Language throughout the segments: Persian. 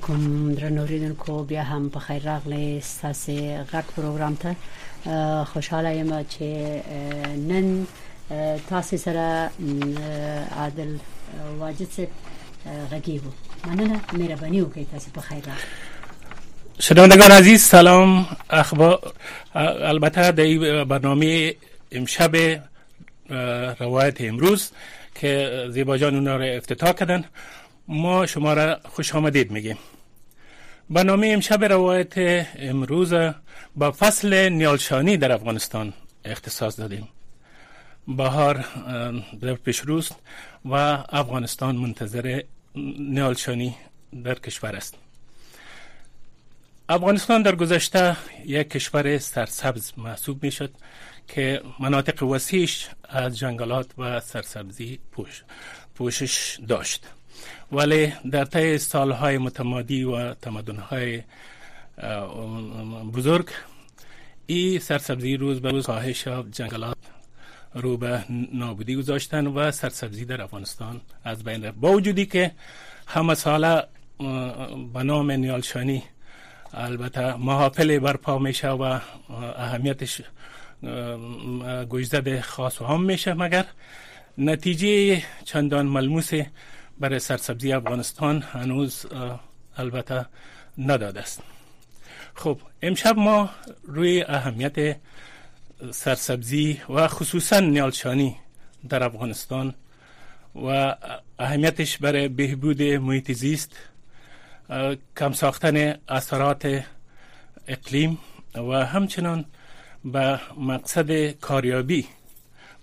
علیکم درنوریدونکو بیا هم بخیر راغلی ستاسو غټ پروګرام ته. خوشاله یم چې نن تاسو سره عادل واجد سے غگیبو مننه مهرباني وکړئ تاسو په خیر شنوندگان عزیز سلام. اخبار البته در برنامه امشب روایت امروز که زیبا جان اونا رو افتتاح کردن ما شما را خوش آمدید میگیم. برنامه امشب روایت امروز با فصل نیالشانی در افغانستان اختصاص دادیم. بهار در پیش و افغانستان منتظر نیالشانی در کشور است. افغانستان در گذشته یک کشور سرسبز محسوب می شد که مناطق وسیعش از جنگلات و سرسبزی پوش پوشش داشت. ولی در طی سالهای متمادی و تمدنهای بزرگ این سرسبزی روز به روز کاهش جنگلات رو به نابودی گذاشتن و سرسبزی در افغانستان از بین رفت. با وجودی که همه ساله به نام نیالشانی البته محافل برپا میشه و اهمیتش گوشزد خاص و هم میشه مگر نتیجه چندان ملموس برای سرسبزی افغانستان هنوز البته نداده است. خب امشب ما روی اهمیت سرسبزی و خصوصا نیالشانی در افغانستان و اهمیتش برای بهبود محیط زیست کم ساختن اثرات اقلیم و همچنان به مقصد کاریابی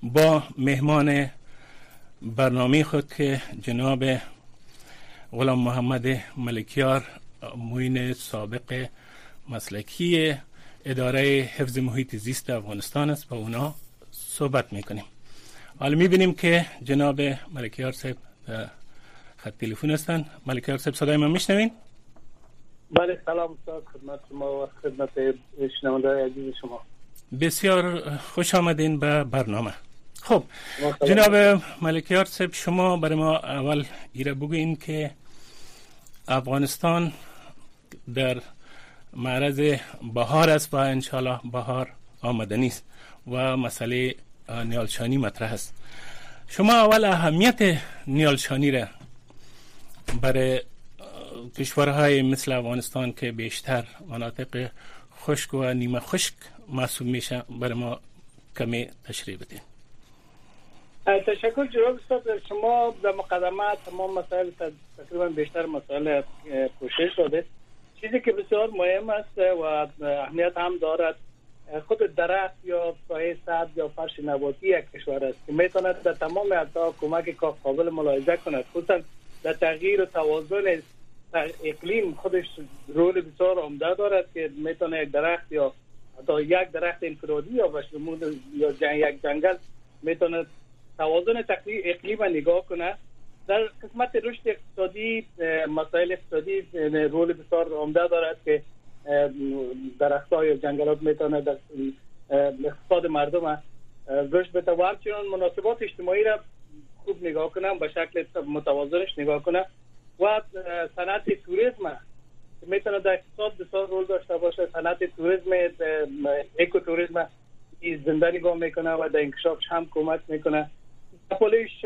با مهمان برنامه خود که جناب غلام محمد ملکیار موین سابق مسلکی اداره حفظ محیط زیست افغانستان است با اونا صحبت می‌کنیم. حالا می‌بینیم که جناب ملکیار صاحب خط تلفن هستن. ملکیار صاحب صدای من میشنوین؟ بله سلام استاد خدمت شما و خدمت شنونده عزیز شما. بسیار خوش آمدین به برنامه. خب جناب ملکیار صاحب شما برای ما اول ایره بگوین که افغانستان در معرض بهار است و انشالله بهار آمدنی است و مسئله نیالشانی مطرح است. شما اول اهمیت نیالشانی را برای کشورهای مثل افغانستان که بیشتر مناطق خشک و نیمه خشک محسوب میشه برای ما کمی تشریح بدین. تشکر جناب استاد شما در مقدمه تمام مسائل تقریبا بیشتر مسائل پوشش داده. چیزی که بسیار مهم است و اهمیت هم دارد خود درخت یا سایه سبز یا فرش نباتی یک کشور است که می‌تواند در تمام اطلاع کمک قابل ملاحظه کند. خصوصا در تغییر و توازن اقلیم خودش رول بسیار عمده دارد که می‌تونه یک درخت یا حتی یک درخت انفرادی یا بشمول یا جنگ یک جنگل می‌تونه توازن اقلیم نگاه کنه. در قسمت رشد اقتصادی مسائل اقتصادی رول بسیار عمده دارد که درخت یا جنگلات می‌تونه در اقتصاد مردم رشد بده و همچنان مناسبات اجتماعی را خوب نگاه کنم به شکل متوازنش نگاه کنم و صنعت توریسم می‌تونه در اقتصاد بسیار رول داشته باشه. صنعت توریسم اکو توریسم زنده نگاه می‌کنه و در انکشافش هم کمک می‌کنه. پولیش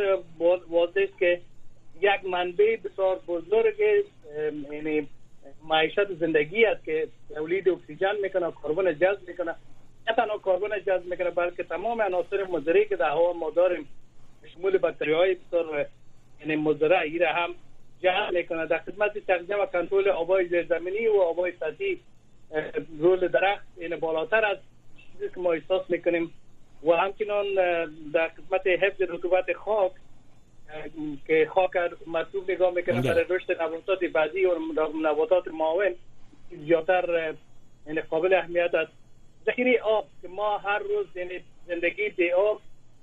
واضح که یک منبع بسیار بزرگ یعنی معیشت زندگی است که تولید اکسیژن می‌کنه کربن جذب می‌کنه. نه تنها کربن جذب می‌کنه بلکه تمام عناصر مضری که در هوا ما داریم شمول باکتری های بسیار یعنی مضره ایره هم جذب می‌کنه. در خدمت تغذیه و کنترل آبای زیرزمینی و آبای سطحی رول درخت یعنی بالاتر از چیزی که ما احساس می‌کنیم. و همچنان در خدمت حفظ رطوبت خاک که خاک مطلوب نگاه می‌کنه برای رشد نباتات بعدی و نباتات معاون زیادتر یعنی قابل اهمیت است. ذخیره آب که ما هر روز یعنی زندگی بی آب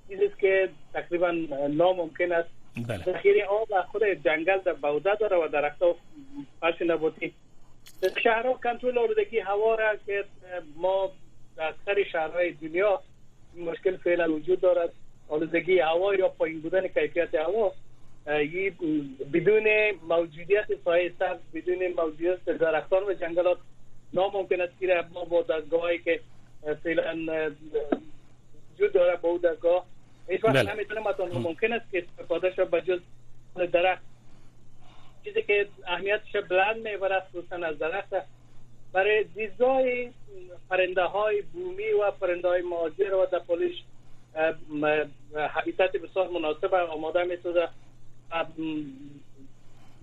چیزی که تقریبا ناممکن است. بله. ذخیره آب خود جنگل در بوده داره و درختها فرش نباتی. شهرها کنترل آلودگی هوا را که ما در اکثر شهرهای دنیا مشکل فعلا وجود دارد آلودگی هوا یا پایین بودن کیفیت هوا بدون موجودیت سایه سبز بدون موجودیت درختان و جنگلات ناممکن است که ما با دستگاهی که فعلا وجود داره با اون دستگاه هیچ وقت بله. نمی‌تونه مثلا ممکن است که استفاده شد به جز درخت چیزی که اهمیتش بلند می‌برد خصوصا از درخت. برای زیستگاه پرنده های بومی و پرنده های مهاجر و در پولیش حبیتت بسیار مناسب و آماده می‌سازه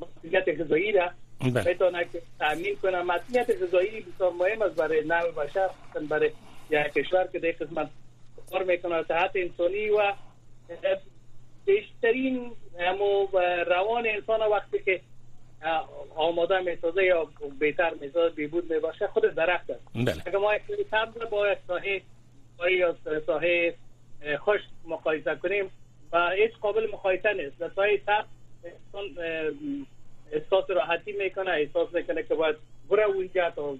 مسئولیت غذایی را بتونه که تامین کنه. مسئولیت غذایی بسیار مهم است برای نوع بشر برای یک کشور که در قسمت کار می‌کنه. صحت انسانی و بیشترین همو روان انسان وقتی که آماده می‌سازه یا بهتر می‌سازه بیبود می‌باشه خود درخت است. بله. اگر ما یک سبز با یک ساحه یا ساحه خوش مقایسه کنیم و هیچ قابل مقایسه نیست. در ساحه سبز احساس راحتی می‌کنه احساس می‌کنه که باید بره اونجا تا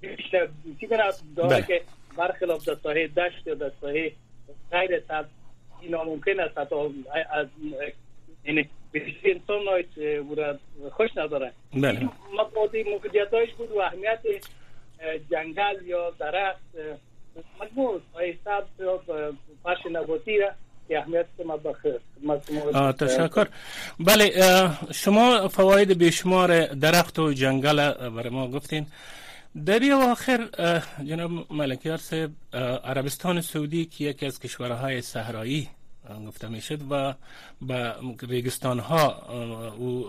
بیشتر. چی کنه؟ داره بله. که برخلاف در ساحه دشت یا در ساحه غیر سبز این ناممکن است. حتی از یعنی بیشتر انسان را خوش نداره بله. مقادی موجودیتایش بود و اهمیت اه، جنگل یا درخت مجموع یا فرش نباتی را تشکر. بله شما فواید بیشمار درخت و جنگل برای ما گفتین. در آخر جناب ملکیار صاحب عربستان سعودی که یکی از کشورهای صحرایی گفته می‌شد و به ریگستان ها او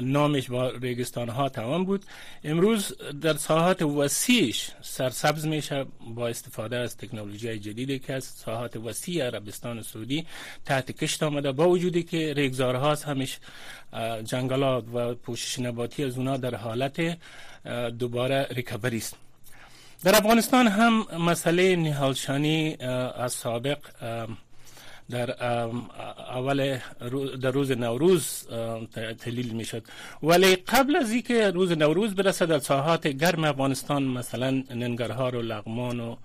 نامش با ریگستان ها تمام بود. امروز در ساحات وسیعش سرسبز میشه با استفاده از تکنولوژی جدیدی که از ساحات وسیع عربستان سعودی تحت کشت آمده. با وجودی که ریگزارهاست همش اه، جنگلات و پوشش نباتی از اونا در حالت دوباره ریکوری است. در افغانستان هم مسئله نهالشانی از سابق در اول در روز نوروز تحلیل می شد ولی قبل از اینکه روز نوروز برسه در ساحات گرم افغانستان مثلا ننگرهار و لغمان و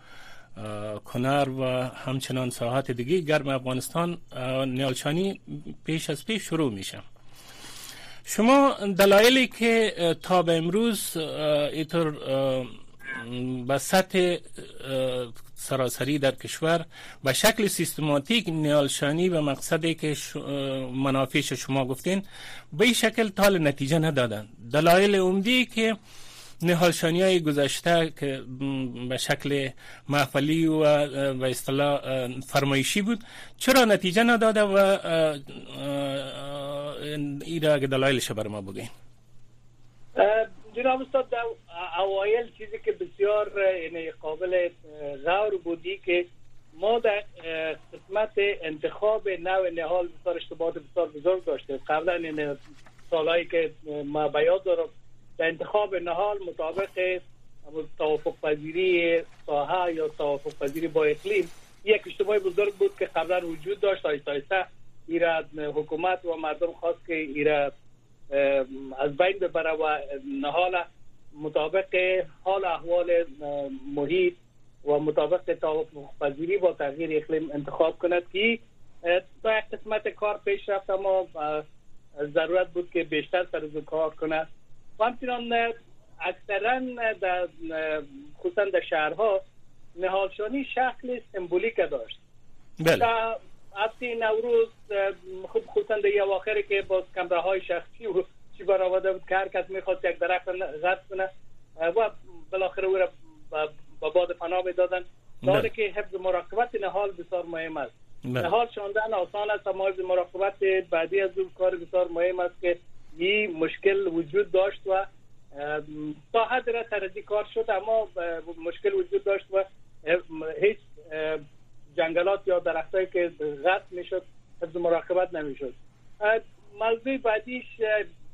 کنر و همچنان ساحات دیگه گرم افغانستان اه، نیالشانی پیش از پیش شروع میشه. شما دلایلی که تا به امروز اینطور به سطح سراسری در کشور به شکل سیستماتیک نیالشانی و مقصدی که ش- اه، منافعش شما گفتین به این شکل تال نتیجه ندادن. دلایل عمدی که نهالشانی های گذشته که به شکل محفلی و به اصطلاح فرمایشی بود چرا نتیجه نداده و را اگه دلایلش بر ما بگین. جناب استاد در اوایل چیزی که بسیار یعنی قابل غور بودی که ما در قسمت انتخاب نوع نهال بسیار اشتباهات بسیار بزرگ داشته قبلا این سالهایی که ما به یاد دارم در انتخاب نهال مطابق توافق پذیری ساحه یا توافق پذیری با اقلیم یک اشتباه بزرگ بود که قبلا وجود داشت. آیسته آیسته ایرا حکومت و مردم خواست که ایرا اه، از بین ببره و نهال مطابق حال احوال محیط و مطابق توافق پذیری با تغییر اقلیم انتخاب کند که تا یک قسمت کار پیش رفت اما ضرورت بود که بیشتر سر کار کند. و همچنان اکثرا در خصوصا در شهرها نهالشانی شکل سمبولیک داشت. بله. هفته نوروز خصوصا در یه اواخری که باز کمره های شخصی و چی برآورده بود که هر کس می‌خواست یک درخت غرب کنه و بالاخره او را به- به باد فنا می‌دادن بله. داره که حفظ مراقبت نهال بسیار مهم است بله. نهال شاندن آسان است اما حفظ مراقبت بعدی از اون کار بسیار مهم است که این مشکل وجود داشت و تا حد را کار شد اما مشکل وجود داشت و هیچ جنگلات یا درختایی که غرق می‌شد حفظ مراقبت نمی‌شد. موضوع بعدیش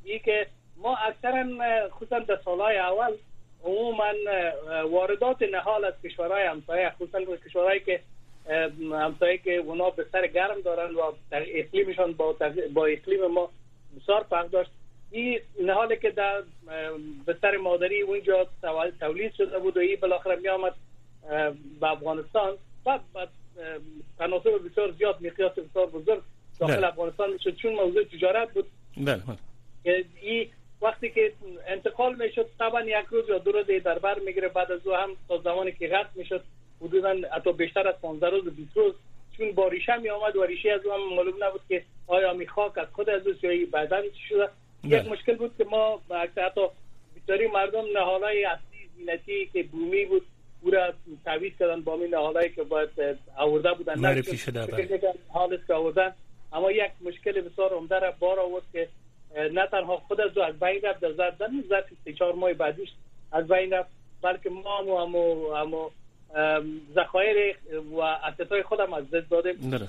این که ما اکثرا خصوصا در سالهای اول عموما واردات نهال از کشورهای همسایه خصوصا کشورهایی که همسایه که اونا به سر گرم دارن و اقلیمشان با, با اقلیم ما بسیار فرق داشت. این نهالی که در بستر مادری اونجا تولید شده بود و این بالاخره می آمد به افغانستان. و تناسب بسیار زیاد میقیاس بسیار بزرگ داخل بله. افغانستان می‌شد چون موضوع تجارت بود. بله این وقتی که انتقال می‌شد طبعا یک روز یا دو روز در بر می‌گیره. بعد از او هم تا زمانی که غرق می‌شد حدودا حتی بیشتر از 15 روز 20 روز چون با ریشه می آمد و ریشه از او هم معلوم نبود که آیا می خاک از خود از یا بعدا شده. یک بله. مشکل بود که ما حتی بسیاری مردم نهالای اصلی زینتی که بومی بود او را تعویض کردن با این نهالایی که باید آورده بودن. معرفی شده. حال که آوردن. اما یک مشکل بسیار عمده را بار آورد که نه تنها خود از از بین رفت در زدن ظرف سه چهار ماه بعدش از بین رفت بلکه ما هم همو همو ذخایر و اسیتای خودم از دست دادیم در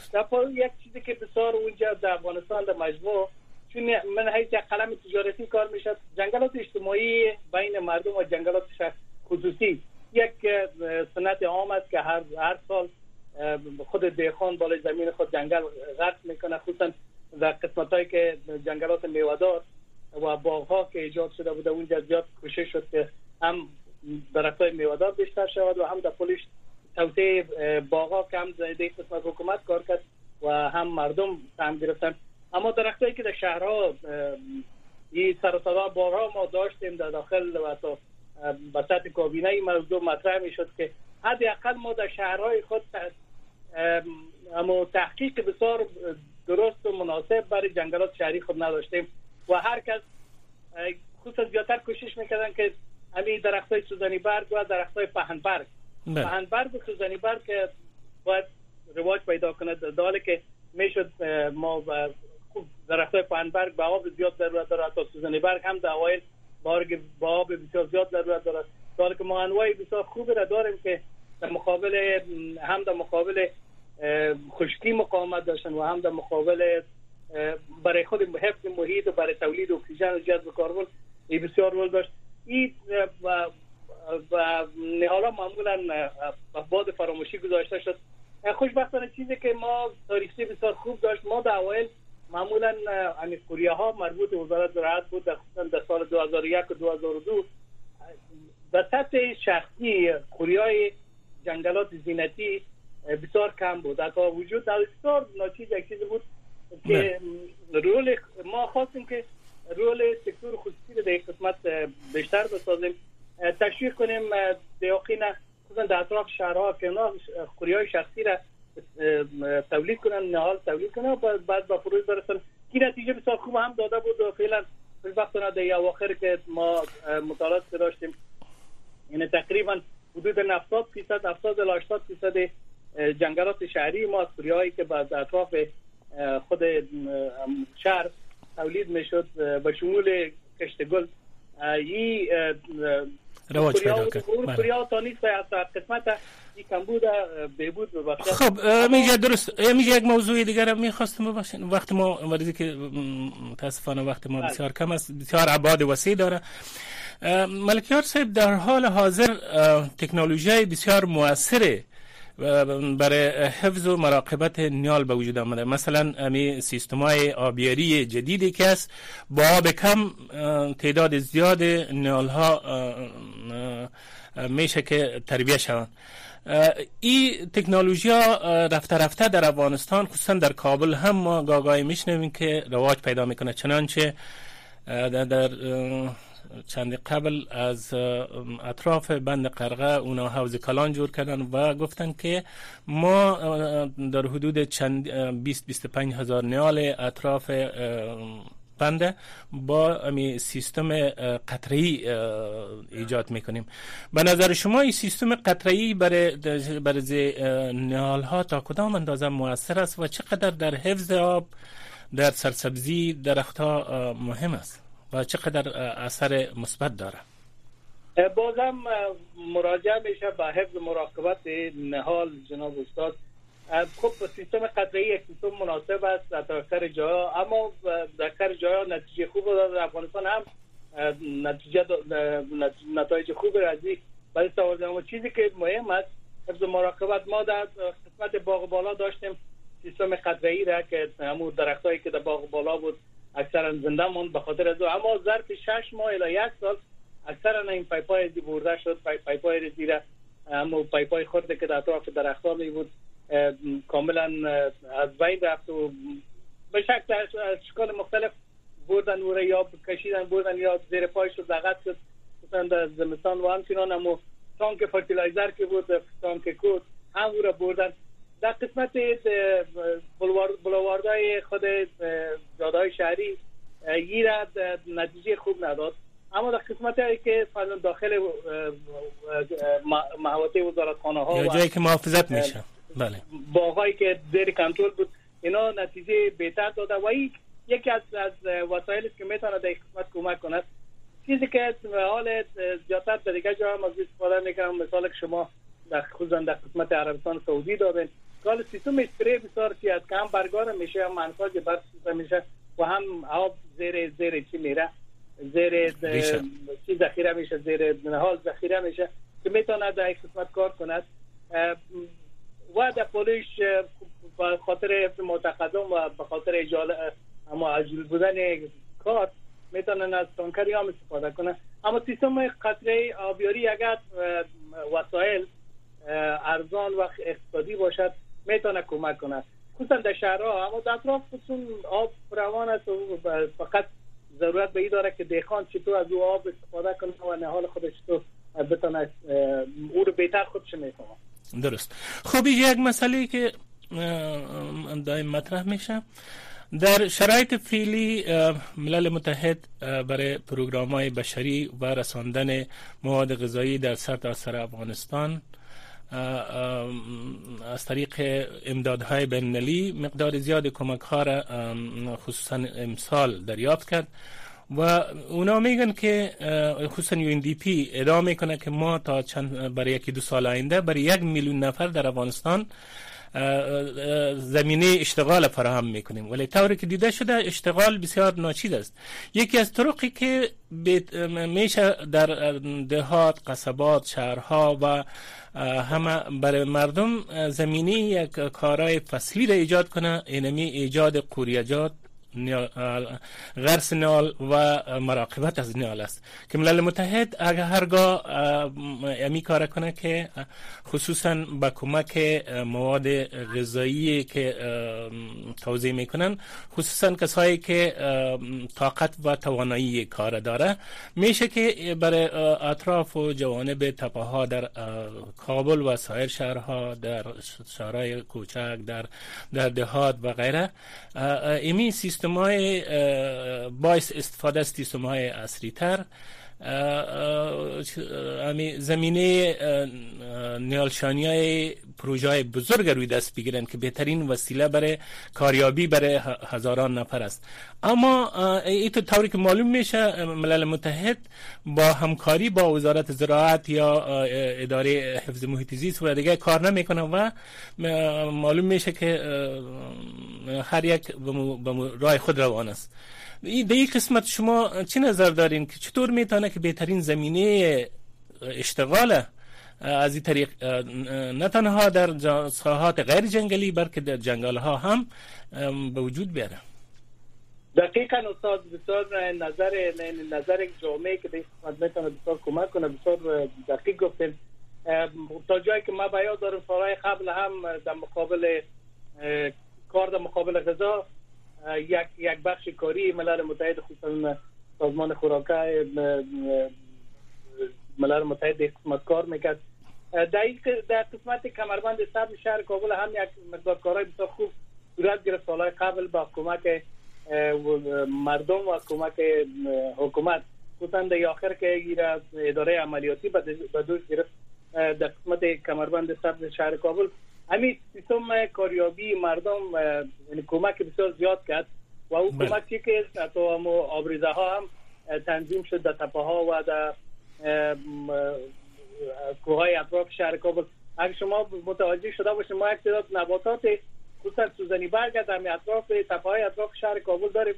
یک چیزی که بسیار اونجا در افغانستان در مجموع چون من حیث یک قلم تجارتی کار می‌شد جنگلات اجتماعی بین مردم و جنگلات خصوصی. یک سنت عام است که هر هر سال خود دیخان بالای زمین خود جنگل غرق می‌کنه خصوصا در قسمت هایی که جنگلات میوادار و باغ ها که ایجاد شده بوده اونجا زیاد کوشش شد که هم درخت های میوادار بیشتر شود و هم در پولش توسعه باغ ها کم زیده قسمت حکومت کار کرد و هم مردم هم گرفتن. اما درخت هایی که در شهرها این سر و صدا بارها ما داشتیم در داخل و تا به سطح کابینه این موضوع مطرح می شد که حداقل ما در شهرهای خود اما تحقیق بسیار درست و مناسب برای جنگلات شهری خود نداشتیم و هر کس خصوصا زیادتر کوشش می‌کردن که همین درخت های سوزنی برگ و درخت های پهنبرگ بله. پهنبرگ و سوزنی برگ باید رواج پیدا کنه داله که می‌شد ما درخت های پهنبرگ به آب زیاد ضرورت داره تا سوزنی برگ هم در اوایل بارگ با آب بسیار زیاد ضرورت داره داره که ما انواعی بسیار خوبی را داریم که در مقابل هم در مقابل خشکی مقاومت داشتن و هم در مقابل برای خود حفظ محیط و برای تولید اکسیژن و جذب کربن این بسیار رول داشت. این و نهالا معمولا باد فراموشی گذاشته شد. خوشبختانه چیزی که ما تاریخی بسیار خوب داشت ما در اوایل معمولا یعنی کوریه ها مربوط وزارت زراعت بود در, سال 2001 و 2002 به سطح کوریای جنگلات زینتی بسیار کم بود. در وجود در بسیار ناچیز یک چیز بود که رول ما خواستیم که رول سکتور خصوصی رو در قسمت بیشتر بسازیم. تشویق کنیم دیاقین خصوصا در اطراف شهرها که اونا خوری شخصی را تولید کنن نهال تولید کنن و بعد با فروش برسن. کی نتیجه بسیار خوب هم داده بود و فعلا خوشبختانه در اواخر که ما مطالعات داشتیم یعنی تقریبا حدود 70 فیصد 70 الی 80 فیصد جنگلات شهری ما هایی که بعد اطراف خود شهر تولید می‌شد به شمول کشت گل. ای رواج پیدا کرد. قسمت بهبود خب میگه درست. میگه یک موضوع دیگر می‌خواستم بباشین وقت ما ولی که متاسفانه وقت ما بله. بسیار کم است. بسیار عباد وسیع داره. ملکیار صاحب در حال حاضر تکنولوژی بسیار موثره. برای حفظ و مراقبت نیال به وجود آمده. مثلا امی سیستم های آبیاری جدیدی که است با آب کم تعداد زیاد نیال ها میشه که تربیه شوند. این تکنولوژی ها رفته رفته در افغانستان خصوصا در کابل هم ما گاگای میشنویم که رواج پیدا می‌کنه. چنانچه در چند قبل از اطراف بند قرغه اونا حوز کلان جور کردن و گفتن که ما در حدود چند 20 25 هزار نیال اطراف بنده با امی سیستم قطری ایجاد می‌کنیم. به نظر شما این سیستم قطری برای برای نیال ها تا کدام اندازه موثر است و چقدر در حفظ آب در سرسبزی درخت ها مهم است؟ و چقدر اثر مثبت داره؟ بازم مراجعه میشه به حفظ مراقبت نهال جناب استاد. خب سیستم قطعی یک سیستم مناسب است در اکثر جاها اما در اکثر جاها نتیجه خوب در افغانستان هم نتیجه نتایج خوب رازی برای آوردن و چیزی که مهم است حفظ مراقبت ما در قسمت باغ بالا داشتیم سیستم قطعی را که همون درختایی که در باغ بالا بود. اکثرا زنده مون به خاطر از اما ظرف 6 ماه الی یک سال اکثرا این پایپای دی برده شد پایپای زیر اما پایپای خورده که در اطراف درختان بود کاملا از بین رفت و به شکل از شکل مختلف بردن او یا کشیدن بردن یا زیر پایش رو دقت شد. مثلا در زمستان و همچنان اما تانک fertilizer که بود تانک کود هم او را بردن. در قسمت بلواردهای خود جادهای شهری را نتیجه خوب نداد. اما در قسمت هایی که داخل محوطه وزارتخانه ها یا جایی که محافظت میشه. بله. باغایی که زیر کنترل بود اینا نتیجه بهتر داده و یکی از از وسایلی که می‌تونه در قسمت کمک کند. چیزی که حال زیادتر در دیگه جا هم از استفاده می‌کنم مثال که شما در خصوصا در قسمت عربستان سعودی دادن کال سیستم اسپری بسیار که از کم برگار میشه هم منفاج برس میشه و هم آب زیر زیر چی میره؟ زیر چی ذخیره میشه؟ زیر نهال ذخیره میشه که می‌تونه در قسمت کار کند. و در پولیش به خاطر متقدم و به خاطر اجال اما عجل بودن کار می‌تونن از تانکری هم استفاده کنه. اما سیستم قطره آبیاری اگر وسایل ارزان و اقتصادی باشد می‌تونه کمک کنه. خصوصا در شهرها اما در اطراف آب روان است و فقط ضرورت به این داره که دیخان چطور از او آب استفاده کنه و نهال خودش تو بتونه او رو بهتر خودش می‌کنه. درست. خب یک مسئله که دائم مطرح میشه. در شرایط فعلی ملل متحد برای پروگرام های بشری و رساندن مواد غذایی در سرتاسر سر افغانستان از طریق امدادهای بین‌المللی مقدار زیاد کمک ها را خصوصا امسال دریافت کرد و اونا میگن که خصوصا یو دی پی ادامه می‌کنه که ما تا چند برای یکی دو سال آینده برای یک میلیون نفر در افغانستان زمینه اشتغال فراهم می‌کنیم. ولی طوری که دیده شده اشتغال بسیار ناچیز است. یکی از طرقی که میشه در دهات قصبات شهرها و همه برای مردم زمینه یک کارهای فصلی را ایجاد کنه. اینمی ایجاد قوریجات غرس نال و مراقبت از نال است. که ملل متحد اگر هرگاه امی کار کنه که خصوصا با کمک مواد غذایی که توضیح می‌کنن خصوصا کسایی که طاقت و توانایی کار داره میشه که برای اطراف و جوانب تپه ها در کابل و سایر شهرها در شهرهای کوچک در در دهات و غیره امی سیستم های باعث استفاده از سیستم های اصری تر زمینه نیالشانی های پروژه بزرگ روی دست بگیرن که بهترین وسیله برای کاریابی برای هزاران نفر است. اما این طوری که معلوم میشه ملل متحد با همکاری با وزارت زراعت یا اداره حفظ محیط زیست و دیگه کار نمی‌کنه و معلوم میشه که هر یک به راه خود روان است. در این قسمت شما چه نظر دارین که چطور می‌تونه که بهترین زمینه اشتغال از این طریق نه تنها در ساحات غیر جنگلی بلکه در جنگل ها هم به وجود بیاره؟ دقیقا استاد بسیار نظر نظر جامعه که به قسمت می‌تونه بسیار کمک کنه بسیار دقیق گفتیم تا جایی که ما بیاد دارم سالهای قبل هم در مقابل کار در مقابل غذا یک یک بخش کاری ملل متحد خصوصا سازمان خوراکه ملل متحد قسمت کار می‌کرد. در در قسمت کمربند سبز شهر کابل هم یک مقدار کارهای بسیار خوب صورت گرفت. سالهای قبل با کمک مردم و کمک حکومت. خصوصا در آخر که اداره عملیاتی به دوش گرفت. در قسمت کمربند سبز شهر کابل همین سیستم کاریابی مردم یعنی کمک بسیار زیاد کرد و اون بله. کمکی که حتی آبریزه ها هم تنظیم شد در تپه ها و در کوهای اطراف شهر کابل. اگر شما متوجه شده باشید ما یک تعداد نباتات خصوصا سوزنی برگ در اطراف تپه های اطراف شهر کابل داریم.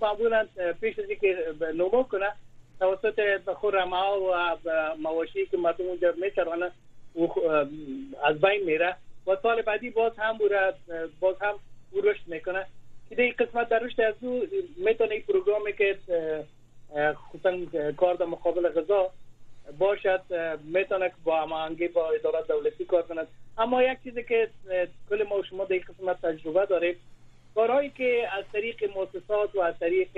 معمولا پیش از اینکه نمو کنه توسط خورما و مواشی که مردم اونجا میچرانه از بین میره. و سال بعدی باز هم باز هم رشد می‌کنه. که این قسمت در رشد از او می‌تونه این پروگرامی که خصوصا کار در مقابل غذا باشد می‌تونه با هماهنگی با اداره دولتی کار کند. اما یک چیزی که کل ما شما در قسمت تجربه داریم کارهایی که از طریق مؤسسات و از طریق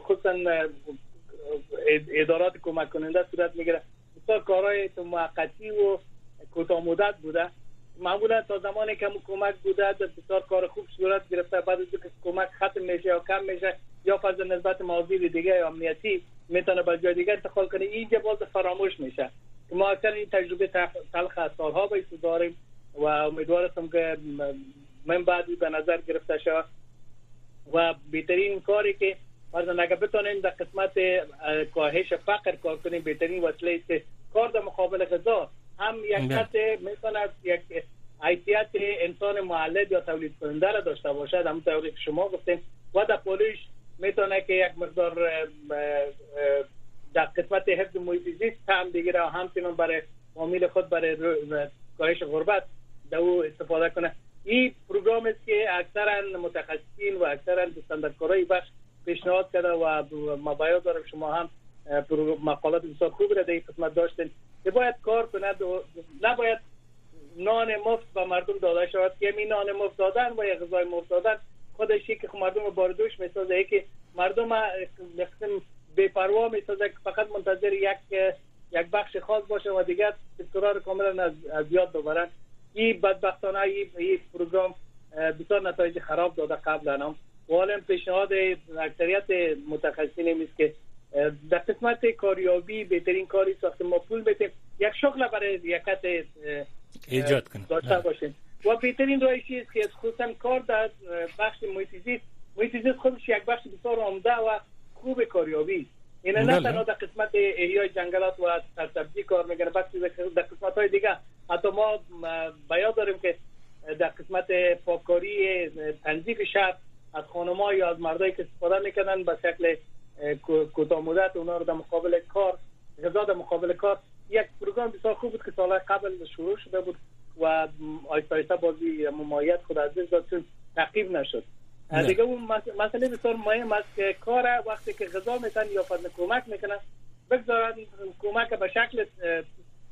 خصوصا ادارات کمک کننده صورت می‌گیره. بسیار کارهای موقتی و کوتاه مدت بوده. معمولا تا زمانی که کمک بوده بسیار کار خوب صورت گرفته. بعد از که کمک ختم میشه یا کم میشه یا فرض نسبت موازی دیگه یا امنیتی می‌تونه به جای دیگه انتقال کنه. اینجا باز فراموش میشه. ما اکثر این تجربه تلخ از سالها بیسو داریم و امیدوارم که من بعد به نظر گرفته شود. و بهترین کاری که فرض اگه بتونیم در قسمت کاهش فقر کار کنیم بهترین وسیله است کار در مقابل غذا. هم یک خط می‌تونه یک حیثیت انسان معلد یا تولید کننده را داشته باشد. هم طوری شما گفتیم و در پولیش می‌تونه که یک مقدار در قسمت حفظ محیط زیست هم بگیره و همچنان برای معامل خود برای کاهش غربت در او استفاده کنه. این پروگرام است که اکثرا متخصصین و اکثرا استانداردکارای بخش پیشنهاد کرده و ما باید دارم. شما هم مقالات بسیار خوب را در این قسمت داشتین که باید کار کند و نباید نان مفت به مردم داده شود. که می نان مفت دادن و یا غذای مفت دادن خودش که مردم باردوش می‌سازه که مردم بے بی‌پروا می‌سازه که فقط منتظر یک یک بخش خاص باشه و دیگر سکتورها کاملا از, از یاد ببرن. این بدبختانه این پروگرام بسیار نتایج خراب داده قبل هم. و حالا پیشنهاد اکثریت متخصصین که در قسمت کاریابی بهترین کاری ساخت ما پول بده. یک شغل برای یکت ایجاد کنیم. داشته باشیم. و بهترین چیست که خصوصا کار در بخش محیط زیست خودش یک بخش بسیار عمده و خوب کاریابی. این نه بله. تنها در قسمت احیای جنگلات و سرسبزی کار می‌کنه بخشی در قسمت های دیگه حتی ما بیاد داریم که در قسمت پاکاری تنظیف شهر از خانم‌ها یا از مردایی که استفاده می‌کنن به شکل کوتاه مدت اونا رو در مقابل کار غذا در مقابل کار یک پروگرام بسیار خوب بود که سال قبل شروع شده بود و آیستا آیستا بازی ممایت خود از داد چون تعقیب نشد. دیگه اون مسئله بسیار مهم است که کار وقتی که غذا میتن یا کمک می‌کنن بگذارن کمک به شکل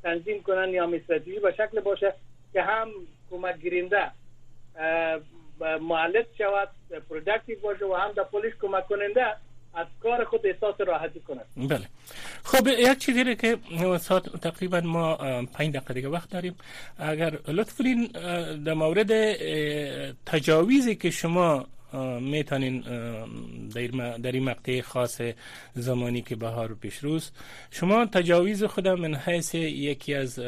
تنظیم کنن یا استراتژی به شکل باشه که هم کمک گیرنده معلد شود پروداکتیو باشه و هم در پلیس کمک کننده. از کار خود احساس راحتی کنند بله. خب یک چیزی که ساعت تقریبا ما پنج دقیقه دیگه وقت داریم. اگر لطف کنین در مورد تجاویزی که شما می‌تونین در این مقطع خاص زمانی که بهار پیش روز شما تجاویز خودم من حیث یکی از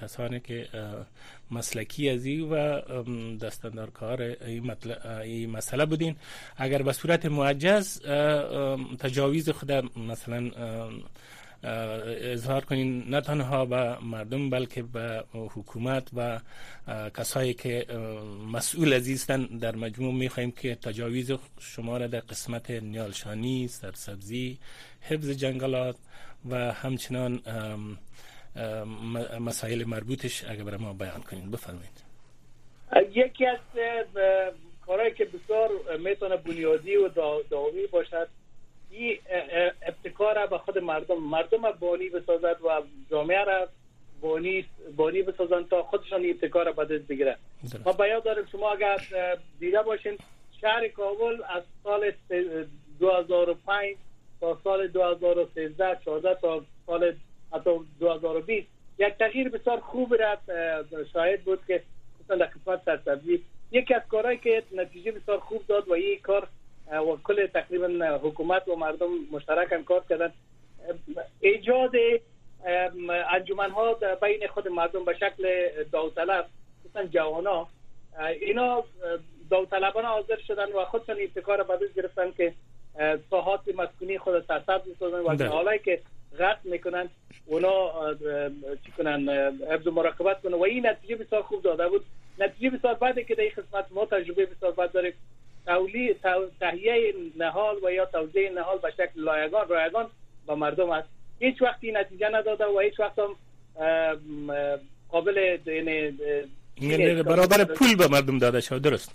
کسانی که مسلکی از و دستندار کار این مسئله بودین. اگر به صورت معجز تجاویز خود مثلا اظهار کنین نه تنها به مردم بلکه به حکومت و کسایی که مسئول عزیزتن در مجموع می‌خواهیم که تجاویز شما را در قسمت نیالشانی سرسبزی حفظ جنگلات و همچنان مسائل مربوطش اگر برای ما بیان کنین. بفرمایید. یکی از کارهایی که بسیار می‌تونه بنیادی و داومی باشد این ابتکار به خود مردم مردم بانی بسازد و جامعه را بانی بانی بسازن تا خودشان ابتکار به دست بگیرن ما بیاد داریم شما اگر دیده باشین شهر کابل از سال 2005 تا سال 2013 14 تا سال حتی 2020 یک تغییر بسیار خوب را شاهد بود که مثلا در قسمت سرسبزی یکی از کارهایی که نتیجه بسیار خوب داد و این کار و کل تقریبا حکومت و مردم مشترک هم کار کردن. ایجاد انجمن ها بین خود مردم به شکل داوطلب مثلا جوانا اینا داوطلبان حاضر شدن و خودشان ابتکار به گرفتن که ساحات مسکونی خود سرسبز می‌سازن و بله. حالایی که غرق می‌کنن اونا چی کنن حفظ مراقبت کنن. و این نتیجه بسیار خوب داده بود. نتیجه بسیار بعد که در این خدمت ما تجربه بسیار بعد داریم. تولید تهیه نهال و یا توزیع نهال به شکل لایگان رایگان به مردم است. هیچ وقتی نتیجه نداده و هیچ وقت هم قابل یعنی, برابر پول به مردم داده شد درست؟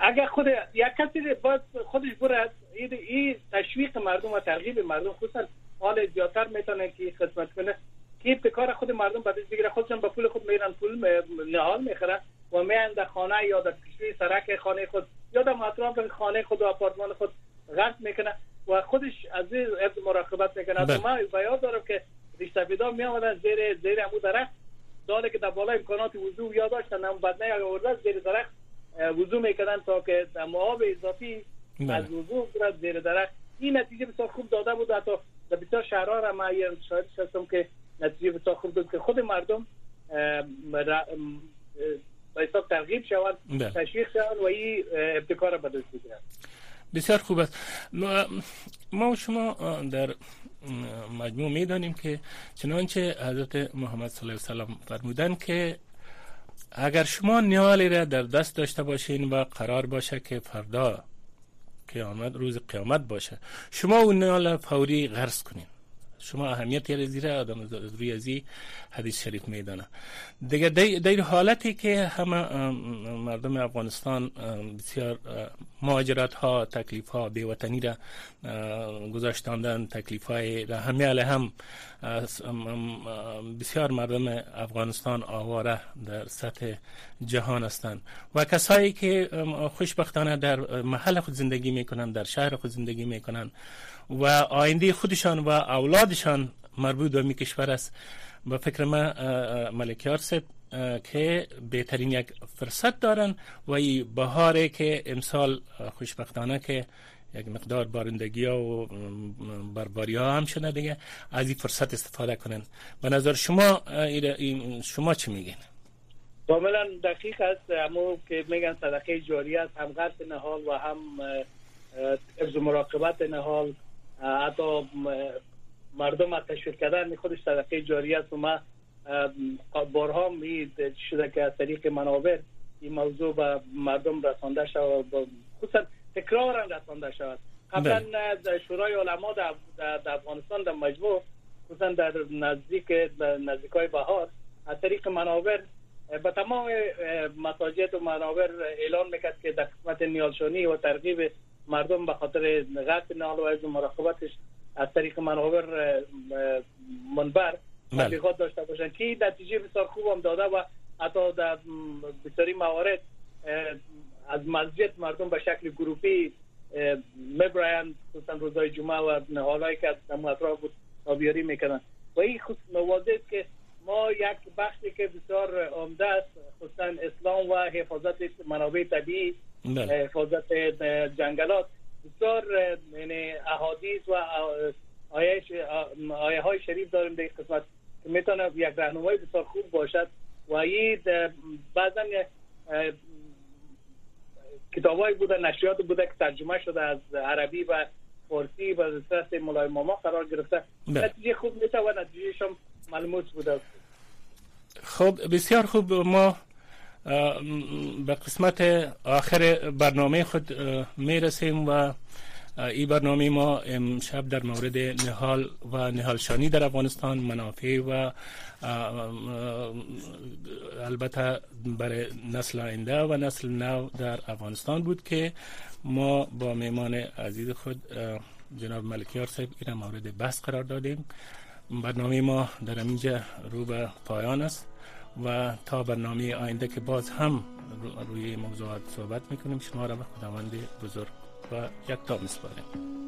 اگر خود یک کسی باید خودش برد این تشویق مردم و ترغیب مردم خصوصا حال زیادتر می‌تونه که خدمت کنه که ابتکار خود مردم به دست بگیره خودشون به پول خود میرن پول نهال می‌خرن و میان در خانه یا در پیشوی سرک خانه خود یا در اطراف خانه خود و آپارتمان خود غرق می‌کنه و خودش از این مراقبت می‌کنه از بله. ما یاد دارم که ریشتفیدا می آمدن زیر زیر امو درخت داره که در بالا امکانات وضو یا داشتن هم بدنه یا آورده زیر درخت وضو می‌کردن تا که آب اضافی بله. از وضو برد زیر درخت این نتیجه بسیار خوب داده بود. حتی در بسیار شهرها را من شاید هستم که نتیجه بسیار خوب داد که خود مردم به حساب ترغیب شوند بله. تشویق شوند و این ابتکار به دست بگیرند بسیار خوب است. ما و شما در مجموع می‌دانیم که چنانچه حضرت محمد صلی الله علیه وسلم فرمودن که اگر شما نیالی را در دست داشته باشین و قرار باشه که فردا قیامت روز قیامت باشه. شما اون نیال فوری غرس کنین. شما اهمیت یه زیره آدم روی ازی حدیث شریف میدانه. دیگه در حالتی که همه مردم افغانستان بسیار مهاجرت ها تکلیف ها بیوطنی را گذاشتاندن تکلیف های را همه هم بسیار مردم افغانستان آواره در سطح جهان هستند. و کسایی که خوشبختانه در محل خود زندگی می‌کنن در شهر خود زندگی می‌کنن و آینده خودشان و اولادشان مربوط به می کشور است. به فکر ما ملکیار صاحب که بهترین یک فرصت دارن و این بهاره که امسال خوشبختانه که یک مقدار بارندگی ها و برباری ها هم شده دیگه از این فرصت استفاده کنن. به نظر شما شما چی میگین؟ کاملا دقیق است. همو که میگن صدقه جاری است هم غرس نهال و هم ابز مراقبت نهال. حتی مردم تشویق کردن خودش صدقه جاری است و ما بارها می شده که از طریق منابر این موضوع به مردم رسانده شود خصوصا تکرارا رسانده شود قبلا بله. شورای علما در افغانستان در مجموع خصوصا در نزدیک نزدیک های بهار از طریق منابر به تمام مساجد و منابر اعلان می‌کرد که در قسمت نیالشانی و ترغیب مردم به خاطر قطع نال و از مراقبتش از طریق منابر منبر بله. تبلیغات داشته باشن که نتیجه بسیار خوب هم داده و حتی در بسیاری موارد از مسجد مردم به شکل گروپی میبراین خصوصا روزای جمعه و نهالایی که از اطراف بود تابیاری می‌کنن و این خود نوازه که ما یک بخشی که بسیار عمده است خصوصا اسلام و حفاظت منابع طبیعی. حفاظت جنگلات. بسیار یعنی احادیث و آیه های شریف داریم در قسمت که می‌تونه یک راهنمای بسیار خوب باشد و این بعضا کتابایی بوده نشریات بوده که ترجمه شده از عربی و فارسی و دسترس مولای ماما قرار گرفته. بله. نتیجه خوب میشه و نتیجه شما ملموس بوده. خب بسیار خوب. ما به قسمت آخر برنامه خود می‌رسیم و این برنامه ما امشب در مورد نهال و نهالشانی در افغانستان منافع و البته برای نسل آینده و نسل نو در افغانستان بود که ما با میمان عزیز خود جناب ملکیار صاحب این مورد بحث قرار دادیم. برنامه ما در اینجا رو به پایان است. و تا برنامه آینده که باز هم روی موضوعات صحبت می‌کنیم شما را به خداوند بزرگ و یک تا میسپاریم.